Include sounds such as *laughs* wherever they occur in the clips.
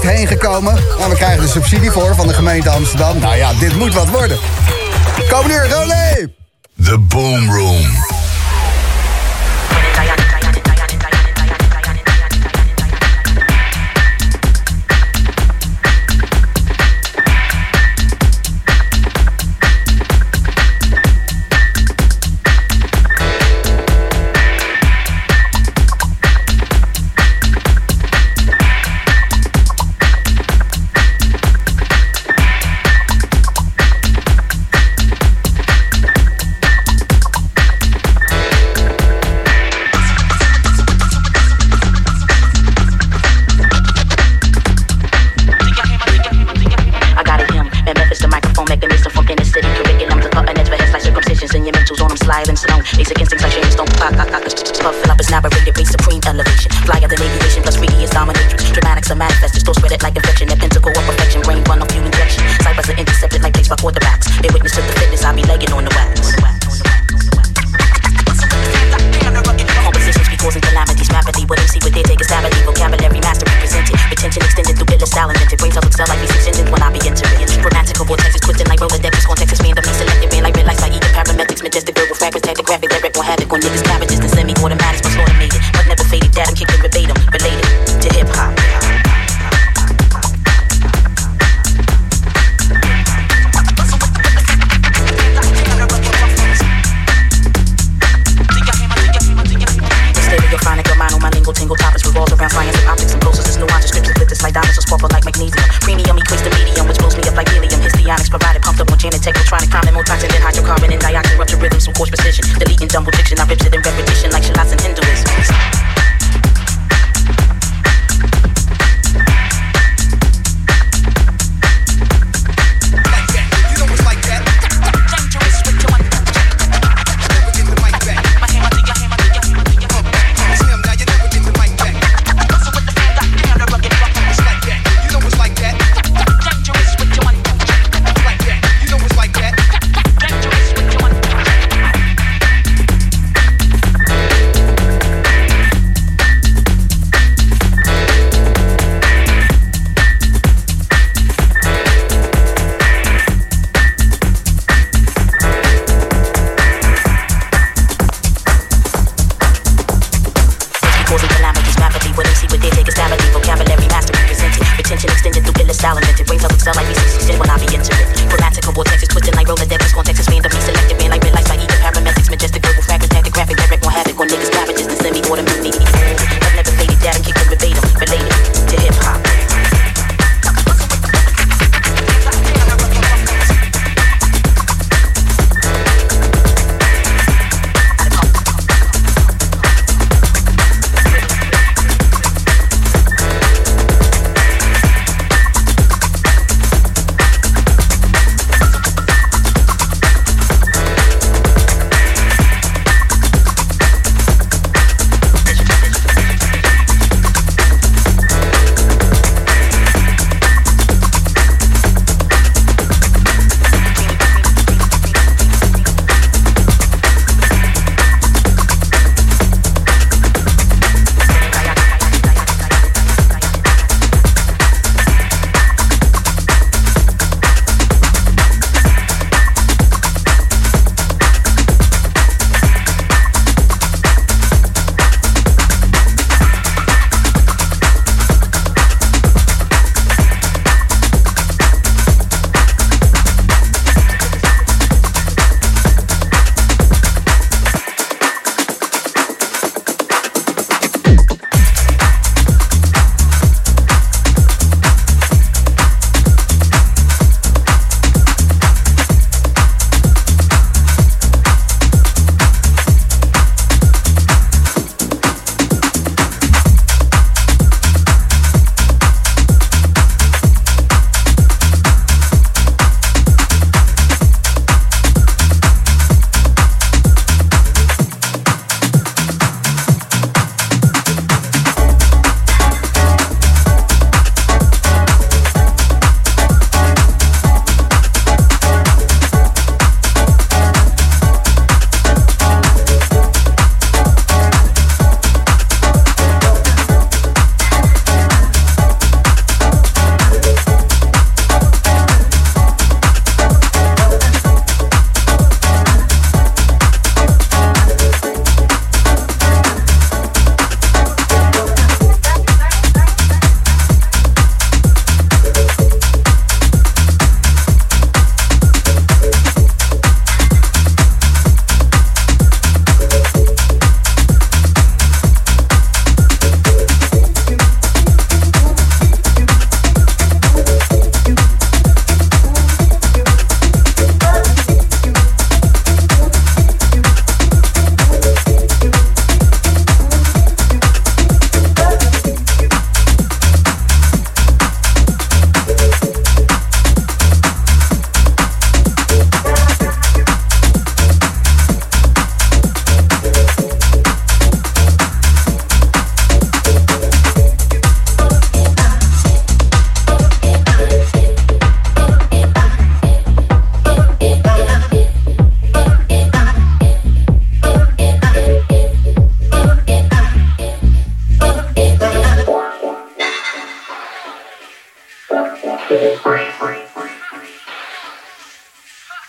Heen gekomen. Nou, we krijgen de subsidie voor van de gemeente Amsterdam. Nou ja, dit moet wat worden. Kom hier, Rolé! The Boom Room.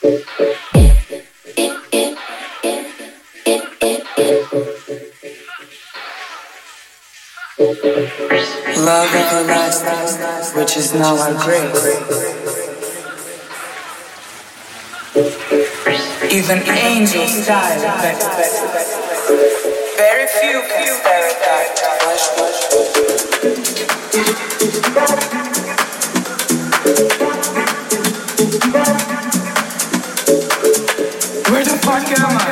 Love everlasting, which is now our grace. Even angels die. Very few can stare at that. Come on.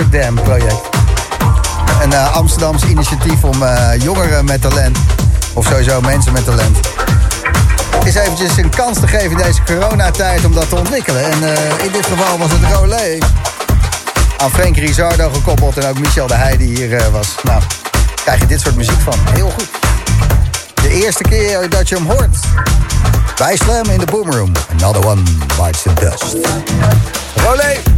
Amsterdam project. Een uh, Amsterdams initiatief om uh, jongeren met talent, of sowieso mensen met talent, is eventjes een kans te geven in deze coronatijd om dat te ontwikkelen. En in dit geval was het Rolé aan Frank Rizardo gekoppeld en ook Michel de Heij die hier was. Nou, krijg je dit soort muziek van. Heel goed. De eerste keer dat je hem hoort. Bij Slam in de Boomroom. Another one bites the dust. Rolé!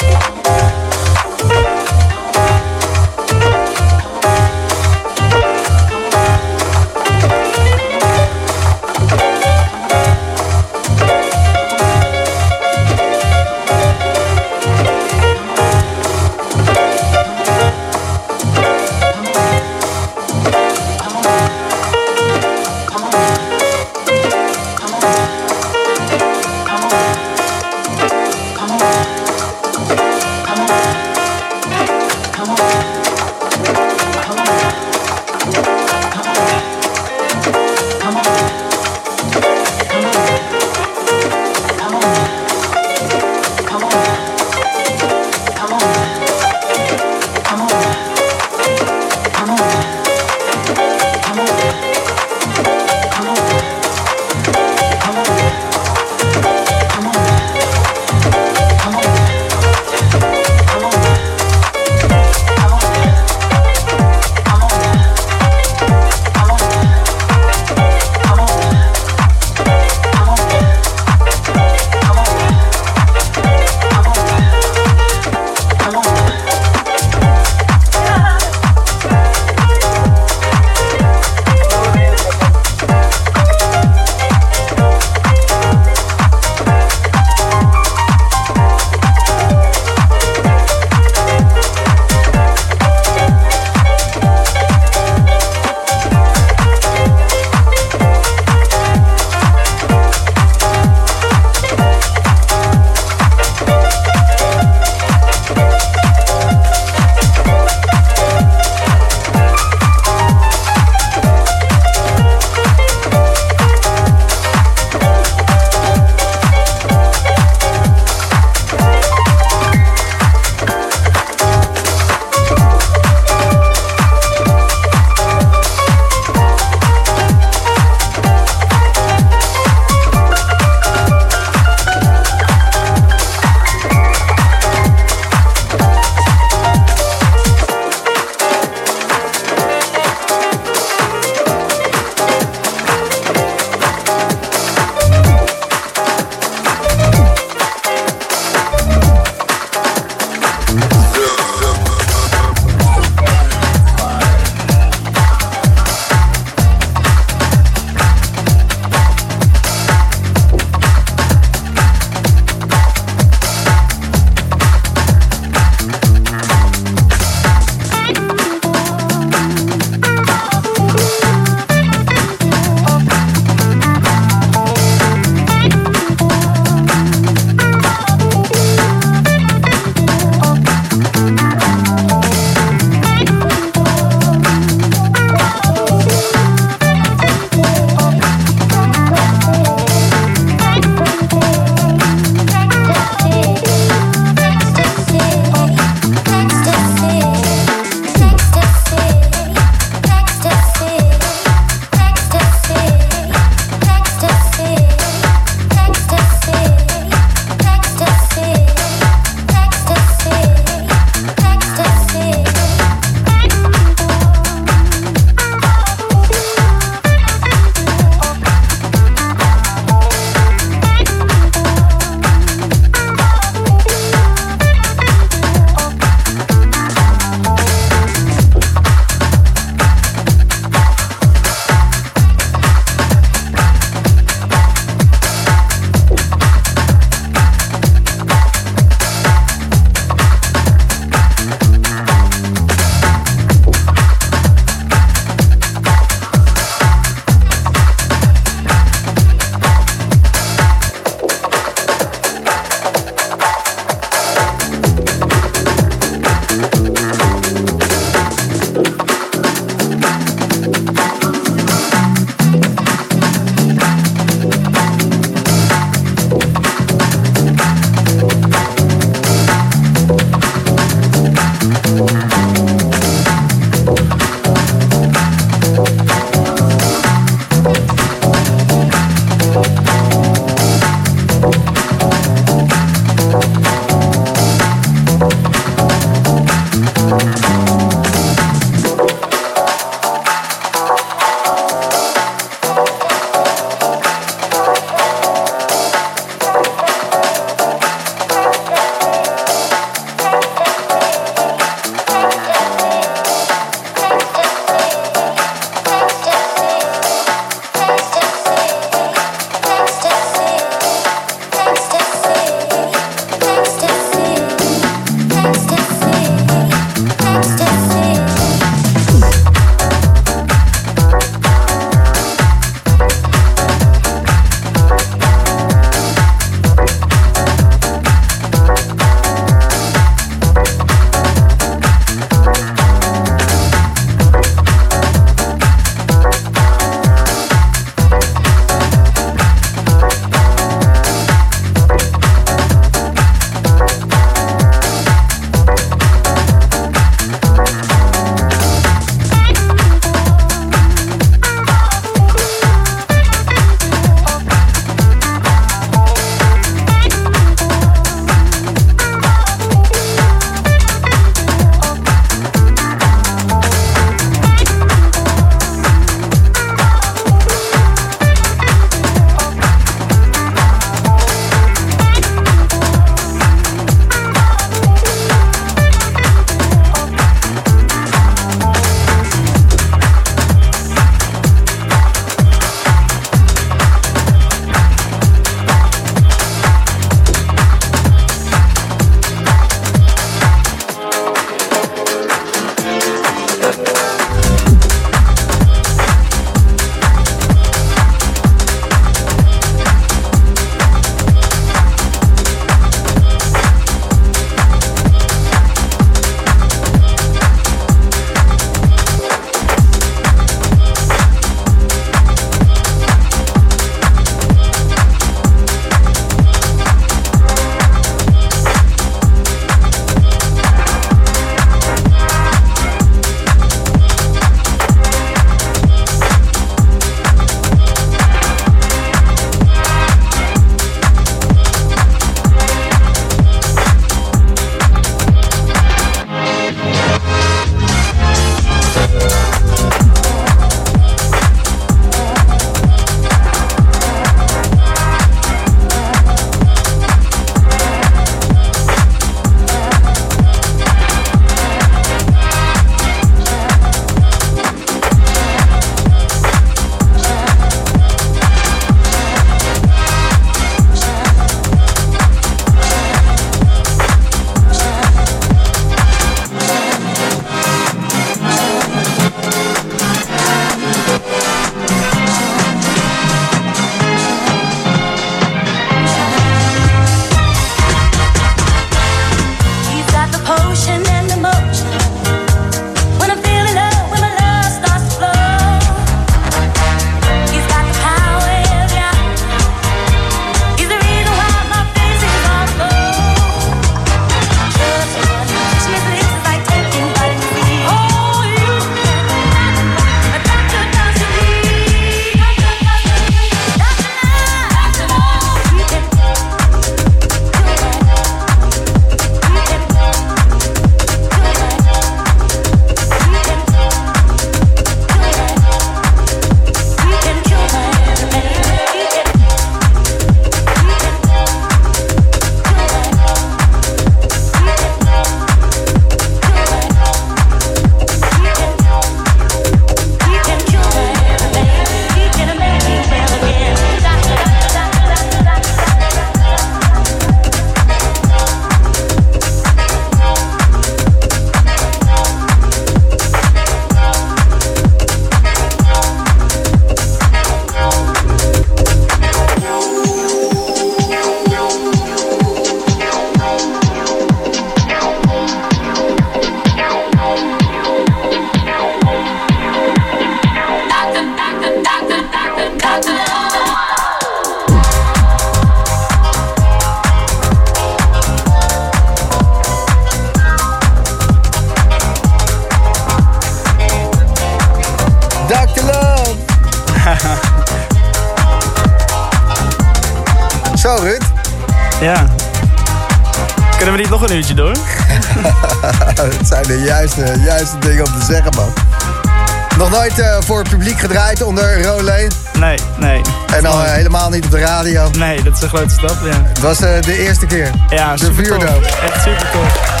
Nee, dat is een grote stap, ja. Het was eh, de eerste keer. Ja, de vuurdoop. Echt super tof.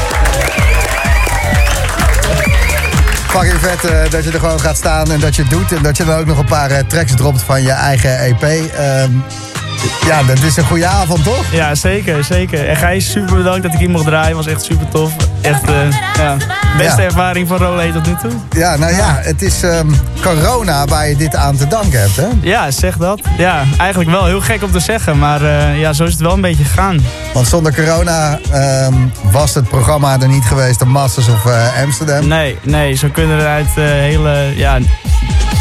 Fucking vet eh, dat je er gewoon gaat staan en dat je het doet. En dat je dan ook nog een paar eh, tracks dropt van je eigen EP. Ehm, ja, dat is een goede avond, toch? Ja, zeker, zeker. En Gijs, super bedankt dat ik hier mocht draaien. Was echt super tof. Echt, eh ja, beste Ja. ervaring van Rolé tot nu toe. Ja, nou ja, het is ehm, corona waar je dit aan te danken hebt, hè? Ja, zeg dat. Ja, eigenlijk wel heel gek om te zeggen. Maar eh, ja, zo is het wel een beetje gegaan. Want zonder corona ehm, was het programma er niet geweest, de Masters of eh, Amsterdam. Nee, nee, zo kunnen er uit hele ja,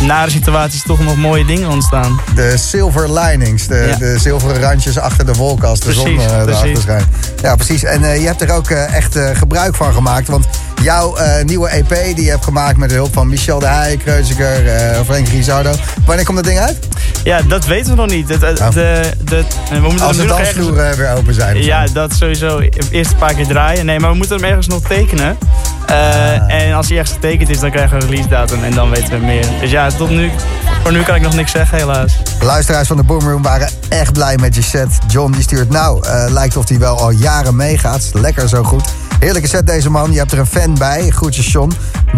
nare situaties toch nog mooie dingen ontstaan. De silver linings, de, Ja. de zilveren randjes achter de wolken als de Precies, zon eh, erachter precies. schijnt. Ja, precies. En eh, je hebt er ook eh, echt eh, gebruik van gemaakt. Want jouw eh, nieuwe EP die je hebt gemaakt met de hulp van Michel de Heij, Kreuziger, eh Frank Rizardo. Wanneer komt dat ding uit? Ja, dat weten we nog niet. Het, het- Oh. de, de, we moeten Als de ergens... dansvloeren eh, weer open zijn. Ja, dat sowieso. Eerst een paar keer draaien. Nee, maar we moeten hem ergens nog tekenen. Eh. En als hij ergens getekend is, dan krijgen we een release datum en dan weten we meer. Dus ja, tot nu, voor nu kan ik nog niks zeggen helaas. Luisteraars van de Boomroom waren echt blij met je set. John die stuurt nou, eh, lijkt of hij wel al jaren meegaat. Lekker zo goed. Heerlijke set deze man. Je hebt er een fan bij. Groetjes John.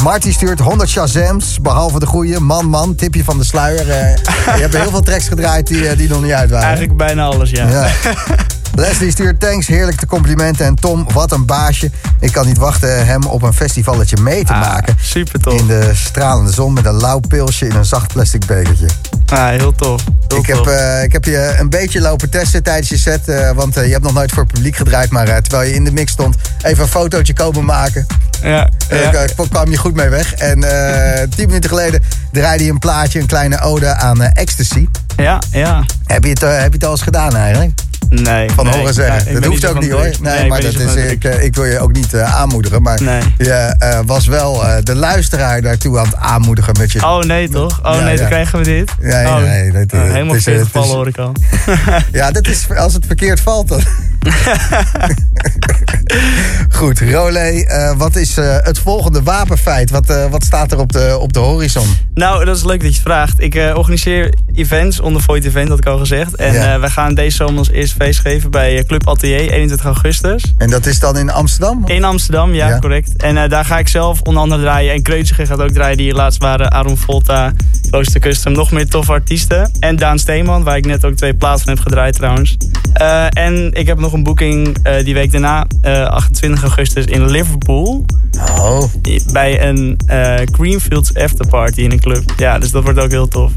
Marty stuurt 100 Shazams. Behalve de goeie. Man, man. Tipje van de sluier. Eh, je hebt heel veel tracks gedraaid die, die nog niet uit waren. Eigenlijk bijna alles, ja. Ja. *laughs* Leslie stuurt thanks, heerlijk de complimenten. En Tom, wat een baasje. Ik kan niet wachten hem op een festivalletje mee te Ah, maken. super tof. In de stralende zon met een lauw pilsje in een zacht plastic bekertje. Ah, heel tof. Heel Ik heb, eh, ik heb je een beetje lopen testen tijdens je set. eh, want eh, je hebt nog nooit voor het publiek gedraaid. Maar eh, terwijl je in de mix stond, even een fotootje komen maken. ja, Eh, ja. Ik kwam je goed mee weg. En eh, tien minuten geleden draaide je een plaatje, een kleine ode aan eh, ecstasy. ja, ja. Heb je, het, eh, heb je het al eens gedaan eigenlijk? Nee. Van nee, horen zeggen. dat hoeft ook niet hoor. Nee, maar dat is, ik, eh, ik wil je ook niet eh, aanmoedigen. Maar Nee. je eh, was wel de luisteraar daartoe aan het aanmoedigen met je... Oh nee toch? Oh Ja, nee, ja. dan krijgen we dit. Nee, oh. nee, dat- Ah, helemaal verkeerd gevallen hoor ik al. *laughs* Ja, dat is als het verkeerd valt dan. *laughs* Goed, Rolé, eh, wat is eh, het volgende wapenfeit? Wat, eh, wat staat er op de, op de horizon? Nou, dat is leuk dat je het vraagt. Ik organiseer events onder Void Event, had ik al gezegd. En Ja. wij gaan deze zomer ons eerste feest geven bij Club Atelier, 21 augustus. En dat is dan in Amsterdam? In Amsterdam, ja, Ja. correct. En daar ga ik zelf onder andere draaien. En Kreuziger gaat ook draaien, die hier laatst waren. Aaron Volta, Klooster Custom, nog meer toffe artiesten. En Daan Steeman, waar ik net ook twee plaatsen heb gedraaid trouwens. En ik heb nog een boeking eh, die week daarna, eh, 28 augustus, in Liverpool. Oh, Bij een eh, Greenfields afterparty in een club. Ja, dus dat wordt ook heel tof.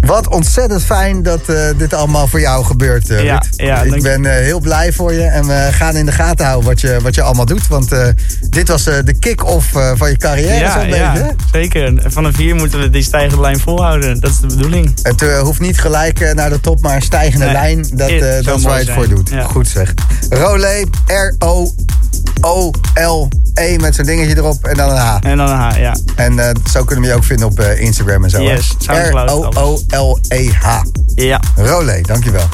wat ontzettend fijn dat eh, dit allemaal voor jou gebeurt, eh, Ja, ja, Ik ben eh, heel blij voor je en we gaan in de gaten houden wat je, wat je allemaal doet. Want eh, dit was eh, de kick-off eh, van je carrière ja, zo'n beetje. ja, zeker. En vanaf hier moeten we die stijgende lijn volhouden. Dat is de bedoeling. Het eh, hoeft niet gelijk eh, naar de top, maar een stijgende Nee, lijn. Dat, eh, dat is waar je het voor doet. Ja. Goed zeg. Rolé, R-O-O-L-E met zo'n dingetje erop en dan een H. En dan een H, ja. En eh, zo kunnen we je ook vinden op eh, Instagram en zo. Yes. R-O-O-L-E-H. Ja. Rolé, dankjewel.